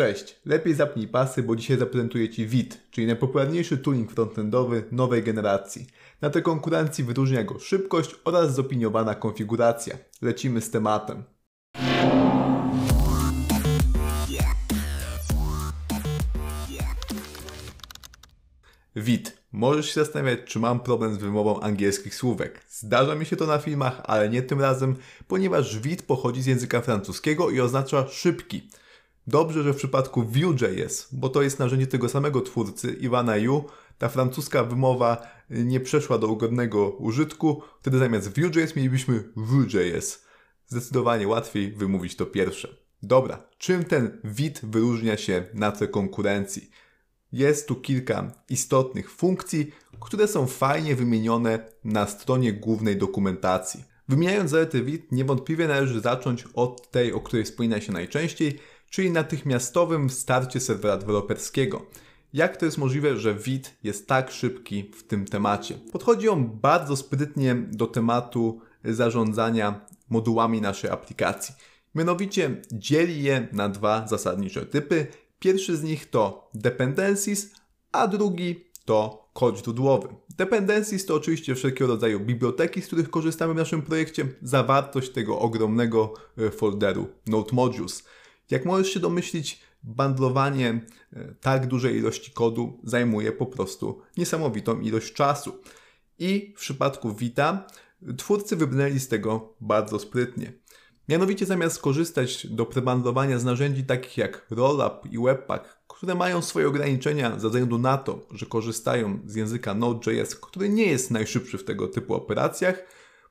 Cześć, lepiej zapnij pasy, bo dzisiaj zaprezentuję Ci Vit, czyli najpopularniejszy tooling frontendowy nowej generacji. Na tej konkurencji wyróżnia go szybkość oraz zopiniowana konfiguracja. Lecimy z tematem. Wit. Możesz się zastanawiać, czy mam problem z wymową angielskich słówek. Zdarza mi się to na filmach, ale nie tym razem, ponieważ Wit pochodzi z języka francuskiego i oznacza szybki. Dobrze, że w przypadku Vue.js, bo to jest narzędzie tego samego twórcy, Iwana Yu, ta francuska wymowa nie przeszła do ugodnego użytku, wtedy zamiast Vue.js mielibyśmy Vue.js. Zdecydowanie łatwiej wymówić to pierwsze. Dobra, czym ten Vit wyróżnia się na tle konkurencji? Jest tu kilka istotnych funkcji, które są fajnie wymienione na stronie głównej dokumentacji. Wymieniając zalety Vit, niewątpliwie należy zacząć od tej, o której wspomina się najczęściej, czyli natychmiastowym starcie serwera deweloperskiego. Jak to jest możliwe, że Vit jest tak szybki w tym temacie? Podchodzi on bardzo sprytnie do tematu zarządzania modułami naszej aplikacji. Mianowicie dzieli je na dwa zasadnicze typy. Pierwszy z nich to dependencies, a drugi to kod źródłowy. Dependencies to oczywiście wszelkiego rodzaju biblioteki, z których korzystamy w naszym projekcie, zawartość tego ogromnego e, folderu Node Modules. Jak możesz się domyślić, bandlowanie e, tak dużej ilości kodu zajmuje po prostu niesamowitą ilość czasu. I w przypadku Vita twórcy wybrnęli z tego bardzo sprytnie. Mianowicie zamiast korzystać do prebandlowania z narzędzi takich jak Rollup i Webpack, które mają swoje ograniczenia ze względu na to, że korzystają z języka Node.js, który nie jest najszybszy w tego typu operacjach,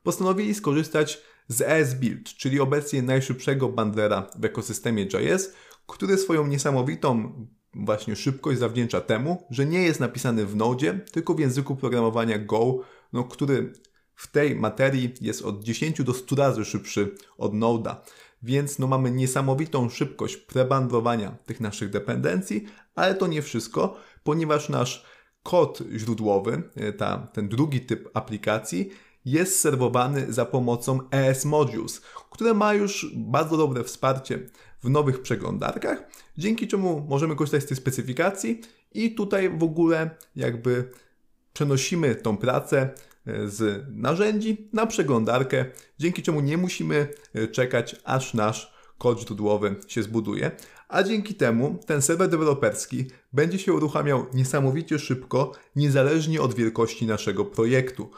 postanowili skorzystać z ESBuild, czyli obecnie najszybszego bundlera w ekosystemie JS, który swoją niesamowitą właśnie szybkość zawdzięcza temu, że nie jest napisany w Node, tylko w języku programowania Go, no, który w tej materii jest od 10 do 100 razy szybszy od Node'a. Więc no, mamy niesamowitą szybkość prebandlowania tych naszych dependencji, ale to nie wszystko, ponieważ nasz kod źródłowy, e, ta, ten drugi typ aplikacji, jest serwowany za pomocą ES Modules, które ma już bardzo dobre wsparcie w nowych przeglądarkach, dzięki czemu możemy korzystać z tej specyfikacji i tutaj w ogóle jakby przenosimy tą pracę e, z narzędzi na przeglądarkę, dzięki czemu nie musimy e, czekać aż nasz kod źródłowy się zbuduje, a dzięki temu ten serwer deweloperski będzie się uruchamiał niesamowicie szybko, niezależnie od wielkości naszego projektu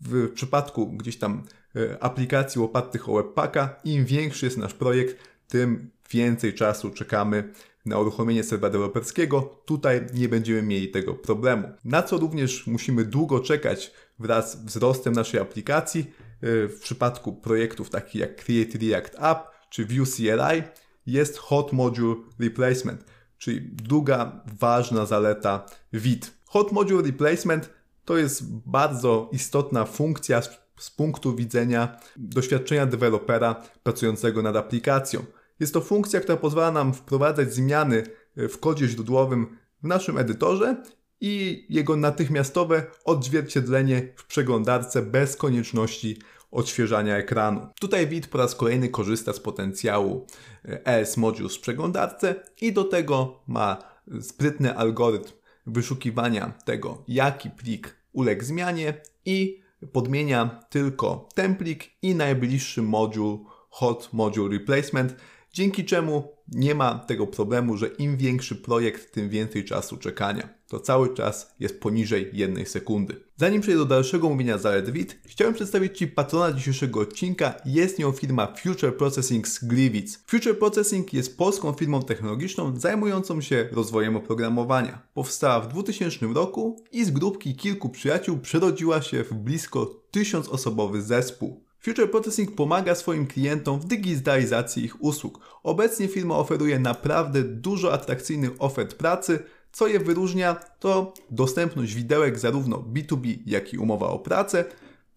w przypadku gdzieś tam e, aplikacji opartych o Webpacka, im większy jest nasz projekt, tym więcej czasu czekamy na uruchomienie serwera deweloperskiego. Tutaj nie będziemy mieli tego problemu. Na co również musimy długo czekać wraz z wzrostem naszej aplikacji e, w przypadku projektów takich jak Create React App czy Vue CLI jest Hot Module Replacement, czyli druga ważna zaleta Vite. Hot Module Replacement to jest bardzo istotna funkcja z, z punktu widzenia doświadczenia dewelopera pracującego nad aplikacją. Jest to funkcja, która pozwala nam wprowadzać zmiany e, w kodzie źródłowym w naszym edytorze i jego natychmiastowe odzwierciedlenie w przeglądarce bez konieczności odświeżania ekranu. Tutaj Wit po raz kolejny korzysta z potencjału ES Modules w przeglądarce i do tego ma sprytny algorytm wyszukiwania tego, jaki plik uległ zmianie i podmienia tylko ten plik i najbliższy moduł hot module replacement, dzięki czemu nie ma tego problemu, że im większy projekt, tym więcej czasu czekania. To cały czas jest poniżej jednej sekundy. Zanim przejdę do dalszego mówienia zalet WIT, chciałem przedstawić Ci patrona dzisiejszego odcinka. Jest nią firma Future Processing z Gliwic. Future Processing jest polską firmą technologiczną zajmującą się rozwojem oprogramowania. Powstała w 2000 roku i z grupki kilku przyjaciół przerodziła się w blisko tysiącosobowy zespół. Future Processing pomaga swoim klientom w digitalizacji ich usług. Obecnie firma oferuje naprawdę dużo atrakcyjnych ofert pracy, co je wyróżnia to dostępność widełek zarówno B2B, jak i umowa o pracę.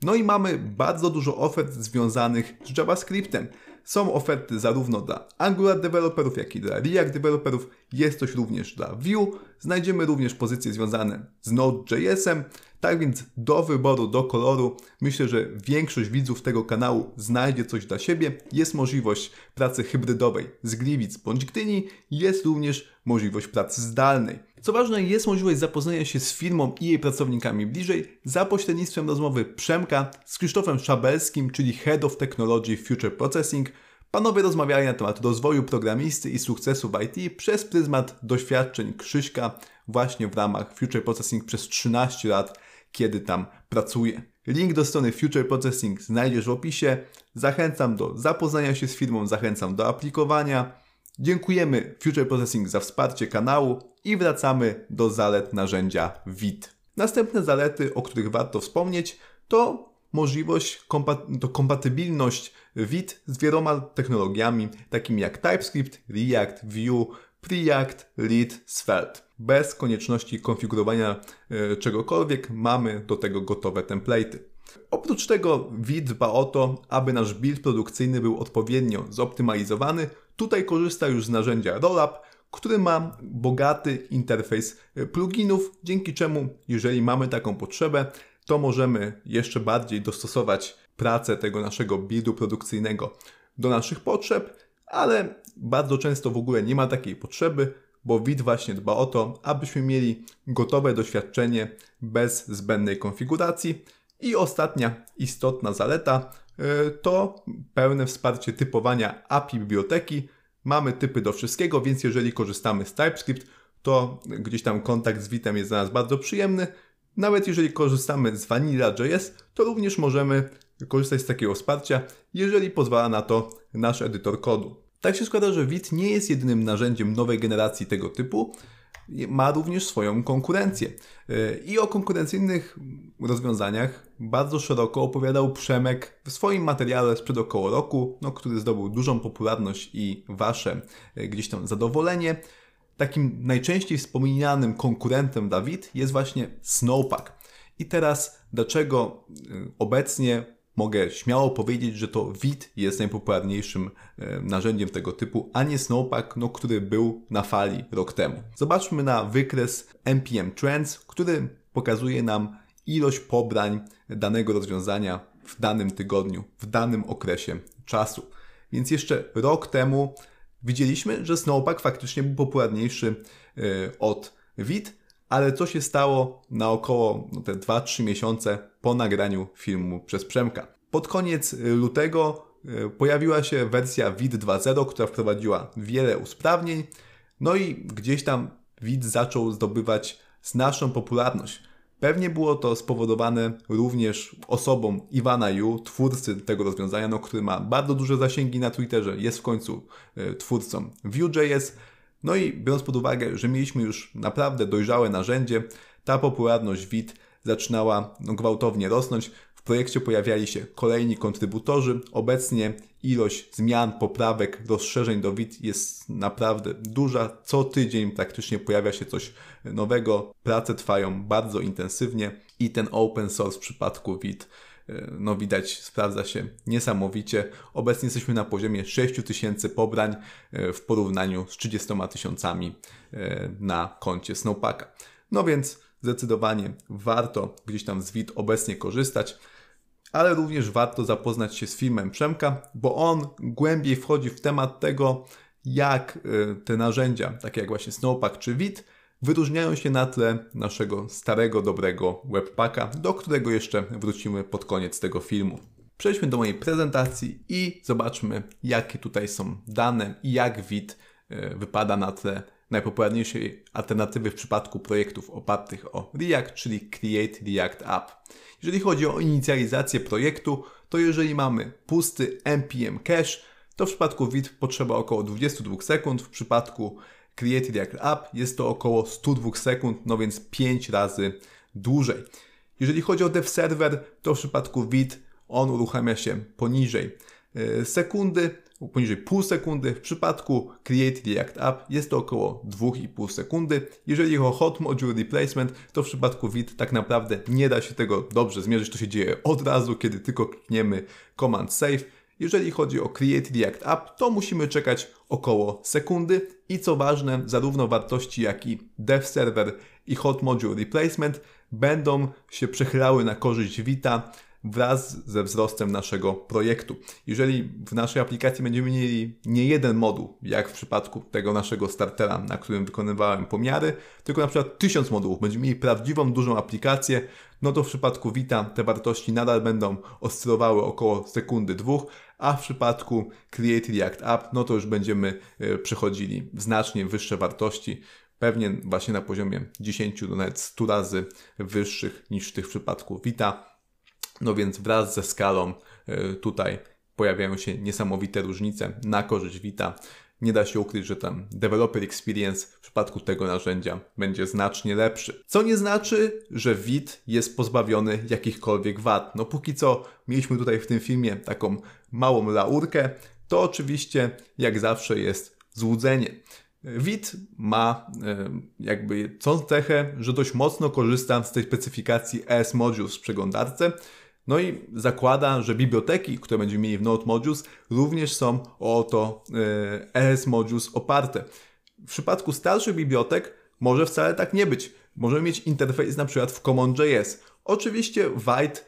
No i mamy bardzo dużo ofert związanych z JavaScriptem. Są oferty zarówno dla Angular deweloperów, jak i dla React deweloperów. Jest coś również dla Vue. Znajdziemy również pozycje związane z Node.jsem. Tak więc do wyboru, do koloru, myślę, że większość widzów tego kanału znajdzie coś dla siebie. Jest możliwość pracy hybrydowej z Gliwic bądź Gdyni. Jest również możliwość pracy zdalnej. Co ważne, jest możliwość zapoznania się z firmą i jej pracownikami bliżej za pośrednictwem rozmowy Przemka z Krzysztofem Szabelskim, czyli Head of Technology Future Processing. Panowie rozmawiali na temat rozwoju programisty i sukcesu w IT przez pryzmat doświadczeń Krzyśka właśnie w ramach Future Processing przez 13 lat, kiedy tam pracuje. Link do strony Future Processing znajdziesz w opisie. Zachęcam do zapoznania się z firmą, zachęcam do aplikowania. Dziękujemy Future Processing za wsparcie kanału i wracamy do zalet narzędzia WIT. Następne zalety, o których warto wspomnieć, to możliwość, to kompatybilność WIT z wieloma technologiami, takimi jak TypeScript, React, Vue, Preact, Lead, Svelte. Bez konieczności konfigurowania e, czegokolwiek mamy do tego gotowe template'y. Oprócz tego WIT dba o to, aby nasz build produkcyjny był odpowiednio zoptymalizowany. Tutaj korzysta już z narzędzia Rollup, który ma bogaty interfejs pluginów, dzięki czemu, jeżeli mamy taką potrzebę, to możemy jeszcze bardziej dostosować pracę tego naszego buildu produkcyjnego do naszych potrzeb, ale bardzo często w ogóle nie ma takiej potrzeby, bo WIT właśnie dba o to, abyśmy mieli gotowe doświadczenie bez zbędnej konfiguracji. I ostatnia istotna zaleta y, to pełne wsparcie typowania API biblioteki. Mamy typy do wszystkiego, więc jeżeli korzystamy z TypeScript, to gdzieś tam kontakt z Witem jest dla nas bardzo przyjemny. Nawet jeżeli korzystamy z Vanilla.js, to również możemy korzystać z takiego wsparcia, jeżeli pozwala na to nasz edytor kodu. Tak się składa, że Vite nie jest jedynym narzędziem nowej generacji tego typu, ma również swoją konkurencję. I o konkurencyjnych rozwiązaniach bardzo szeroko opowiadał Przemek w swoim materiale sprzed około roku, no, który zdobył dużą popularność i wasze e, gdzieś tam zadowolenie. Takim najczęściej wspominanym konkurentem Dawid jest właśnie Snowpack. I teraz dlaczego e, obecnie mogę śmiało powiedzieć, że to Vit jest najpopularniejszym e, narzędziem tego typu, a nie Snowpack, no, który był na fali rok temu. Zobaczmy na wykres NPM Trends, który pokazuje nam ilość pobrań danego rozwiązania w danym tygodniu, w danym okresie czasu. Więc jeszcze rok temu widzieliśmy, że Snowpack faktycznie był popularniejszy e, od Vit, ale co się stało na około no, te 2-3 miesiące po nagraniu filmu przez Przemka. Pod koniec y, lutego y, pojawiła się wersja WID 2.0, która wprowadziła wiele usprawnień, no i gdzieś tam WID zaczął zdobywać znaczną popularność. Pewnie było to spowodowane również osobą Iwana Yu, twórcy tego rozwiązania, no, który ma bardzo duże zasięgi na Twitterze, jest w końcu y, twórcą Vue.js, no i biorąc pod uwagę, że mieliśmy już naprawdę dojrzałe narzędzie, ta popularność WIT zaczynała no, gwałtownie rosnąć. W projekcie pojawiali się kolejni kontrybutorzy. Obecnie ilość zmian, poprawek, rozszerzeń do WIT jest naprawdę duża. Co tydzień praktycznie pojawia się coś nowego. Prace trwają bardzo intensywnie i ten open source w przypadku WIT no widać, sprawdza się niesamowicie. Obecnie jesteśmy na poziomie 6000 pobrań e, w porównaniu z 30 tysiącami e, na koncie Snowpacka. No więc zdecydowanie warto gdzieś tam z WIT obecnie korzystać, ale również warto zapoznać się z filmem Przemka, bo on głębiej wchodzi w temat tego, jak te narzędzia, takie jak właśnie Snowpack czy WIT, wyróżniają się na tle naszego starego, dobrego webpacka, do którego jeszcze wrócimy pod koniec tego filmu. Przejdźmy do mojej prezentacji i zobaczmy, jakie tutaj są dane i jak WIT e, wypada na tle najpopularniejszej alternatywy w przypadku projektów opartych o React, czyli Create React App. Jeżeli chodzi o inicjalizację projektu, to jeżeli mamy pusty npm cache, to w przypadku WIT potrzeba około 22 sekund, w przypadku Create React App jest to około 102 sekund, no więc 5 razy dłużej. Jeżeli chodzi o dev server, to w przypadku Vit on uruchamia się poniżej e, sekundy, poniżej pół sekundy. W przypadku Create React App jest to około 2,5 sekundy. Jeżeli chodzi o Hot Module Replacement, to w przypadku Vit tak naprawdę nie da się tego dobrze zmierzyć. To się dzieje od razu, kiedy tylko klikniemy Command Save Jeżeli chodzi o Create React App, to musimy czekać około sekundy i co ważne, zarówno wartości jak i Dev Server i Hot Module Replacement będą się przechylały na korzyść Vita wraz ze wzrostem naszego projektu. Jeżeli w naszej aplikacji będziemy mieli nie jeden moduł, jak w przypadku tego naszego startera, na którym wykonywałem pomiary, tylko na przykład tysiąc modułów, będziemy mieli prawdziwą, dużą aplikację, no to w przypadku Vita te wartości nadal będą oscylowały około sekundy, dwóch, a w przypadku Create React App, no to już będziemy e, przechodzili znacznie wyższe wartości, pewnie właśnie na poziomie 10 do nawet 100 razy wyższych niż w tych przypadku Vita. No więc wraz ze skalą e, tutaj pojawiają się niesamowite różnice na korzyść Vita. Nie da się ukryć, że tam developer experience w przypadku tego narzędzia będzie znacznie lepszy. Co nie znaczy, że Vit jest pozbawiony jakichkolwiek wad. No póki co mieliśmy tutaj w tym filmie taką małą laurkę, to oczywiście jak zawsze jest złudzenie. Vit ma e, jakby tą cechę, że dość mocno korzysta z tej specyfikacji ES Modules w przeglądarce, no i zakłada, że biblioteki, które będziemy mieli w Node Modules, również są o to ES Modules oparte. W przypadku starszych bibliotek może wcale tak nie być. Możemy mieć interfejs na przykład w CommonJS. Oczywiście White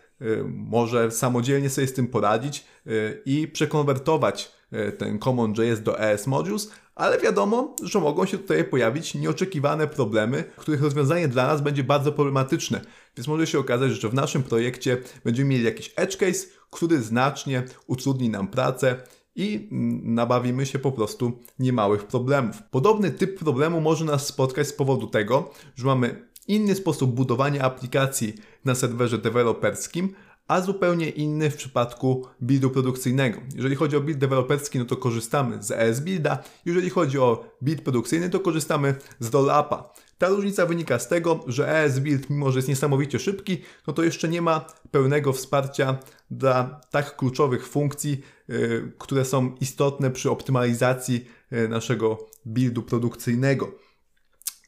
może samodzielnie sobie z tym poradzić e, i przekonwertować ten CommonJS do ES Modules, ale wiadomo, że mogą się tutaj pojawić nieoczekiwane problemy, których rozwiązanie dla nas będzie bardzo problematyczne. Więc może się okazać, że w naszym projekcie będziemy mieli jakiś edge case, który znacznie utrudni nam pracę i nabawimy się po prostu niemałych problemów. Podobny typ problemu może nas spotkać z powodu tego, że mamy inny sposób budowania aplikacji na serwerze deweloperskim, a zupełnie inny w przypadku buildu produkcyjnego. Jeżeli chodzi o build deweloperski, no to korzystamy z ES Builda, jeżeli chodzi o build produkcyjny, to korzystamy z Rollupa. Ta różnica wynika z tego, że ES Build, mimo że jest niesamowicie szybki, no to jeszcze nie ma pełnego wsparcia dla tak kluczowych funkcji, yy, które są istotne przy optymalizacji yy, naszego buildu produkcyjnego.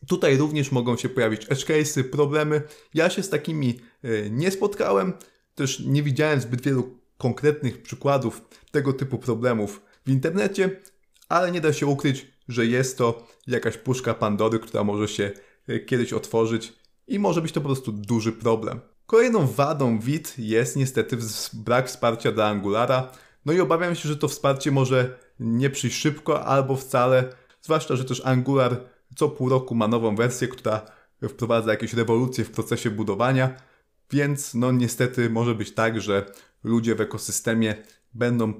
Tutaj również mogą się pojawić edge cases, problemy. Ja się z takimi yy, nie spotkałem, też nie widziałem zbyt wielu konkretnych przykładów tego typu problemów w internecie, ale nie da się ukryć, że jest to jakaś puszka Pandory, która może się e, kiedyś otworzyć i może być to po prostu duży problem. Kolejną wadą WIT jest niestety brak wsparcia dla Angulara, no i obawiam się, że to wsparcie może nie przyjść szybko albo wcale, zwłaszcza, że też Angular co pół roku ma nową wersję, która wprowadza jakieś rewolucje w procesie budowania, więc no niestety może być tak, że ludzie w ekosystemie będą,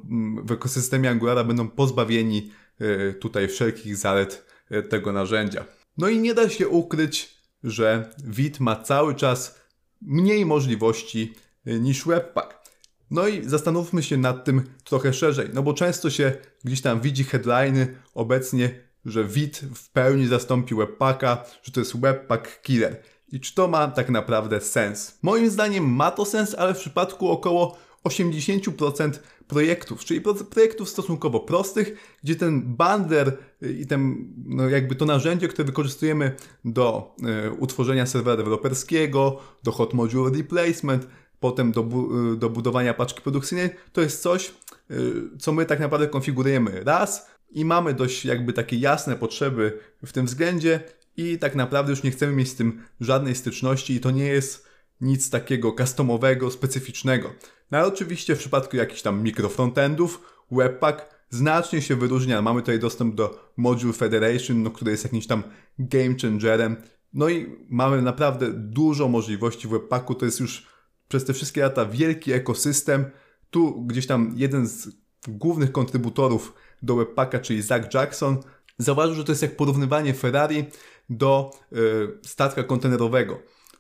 w ekosystemie Angulara będą pozbawieni e, tutaj wszelkich zalet e, tego narzędzia. No i nie da się ukryć, że Vit ma cały czas mniej możliwości e, niż Webpack. No i zastanówmy się nad tym trochę szerzej, no bo często się gdzieś tam widzi headliny obecnie, że Vit w pełni zastąpi Webpacka, że to jest Webpack killer. I czy to ma tak naprawdę sens? Moim zdaniem ma to sens, ale w przypadku około 80% projektów, czyli projektów stosunkowo prostych, gdzie ten bander i ten, no jakby to narzędzie, które wykorzystujemy do y, utworzenia serwera deweloperskiego, do hot module replacement, potem do, bu do budowania paczki produkcyjnej, to jest coś, y, co my tak naprawdę konfigurujemy raz i mamy dość jakby takie jasne potrzeby w tym względzie i tak naprawdę już nie chcemy mieć z tym żadnej styczności i to nie jest nic takiego customowego, specyficznego. No ale oczywiście w przypadku jakichś tam mikrofrontendów, Webpack znacznie się wyróżnia. Mamy tutaj dostęp do Module Federation, no, który jest jakimś tam game changerem. No i mamy naprawdę dużo możliwości w Webpacku. To jest już przez te wszystkie lata wielki ekosystem. Tu gdzieś tam jeden z głównych kontrybutorów do Webpacka, czyli Zach Jackson, zauważył, że to jest jak porównywanie Ferrari do y, statka kontenerowego.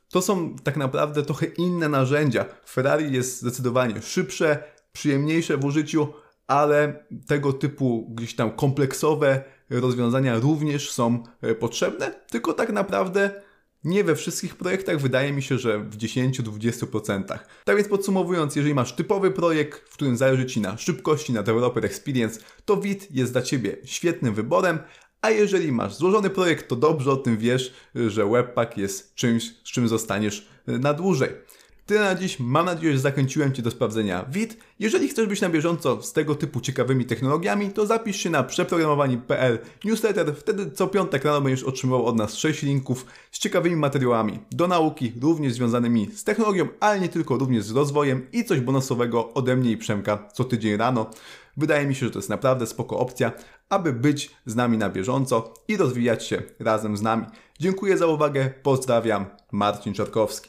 To są tak naprawdę trochę inne narzędzia. Ferrari jest zdecydowanie szybsze, przyjemniejsze w użyciu, ale tego typu gdzieś tam kompleksowe rozwiązania również są e, potrzebne, tylko tak naprawdę nie we wszystkich projektach, wydaje mi się, że w 10-20%. Tak więc podsumowując, jeżeli masz typowy projekt, w którym zależy Ci na szybkości, na developer experience, to Vit jest dla Ciebie świetnym wyborem, a jeżeli masz złożony projekt, to dobrze o tym wiesz, że Webpack jest czymś, z czym zostaniesz na dłużej. Tyle na dziś. Mam nadzieję, że zachęciłem Cię do sprawdzenia WIT. Jeżeli chcesz być na bieżąco z tego typu ciekawymi technologiami, to zapisz się na przeprogramowani.pl newsletter. Wtedy co piątek rano będziesz otrzymywał od nas 6 linków z ciekawymi materiałami do nauki, również związanymi z technologią, ale nie tylko, również z rozwojem i coś bonusowego ode mnie i Przemka co tydzień rano. Wydaje mi się, że to jest naprawdę spoko opcja, aby być z nami na bieżąco i rozwijać się razem z nami. Dziękuję za uwagę, pozdrawiam, Marcin Czarkowski.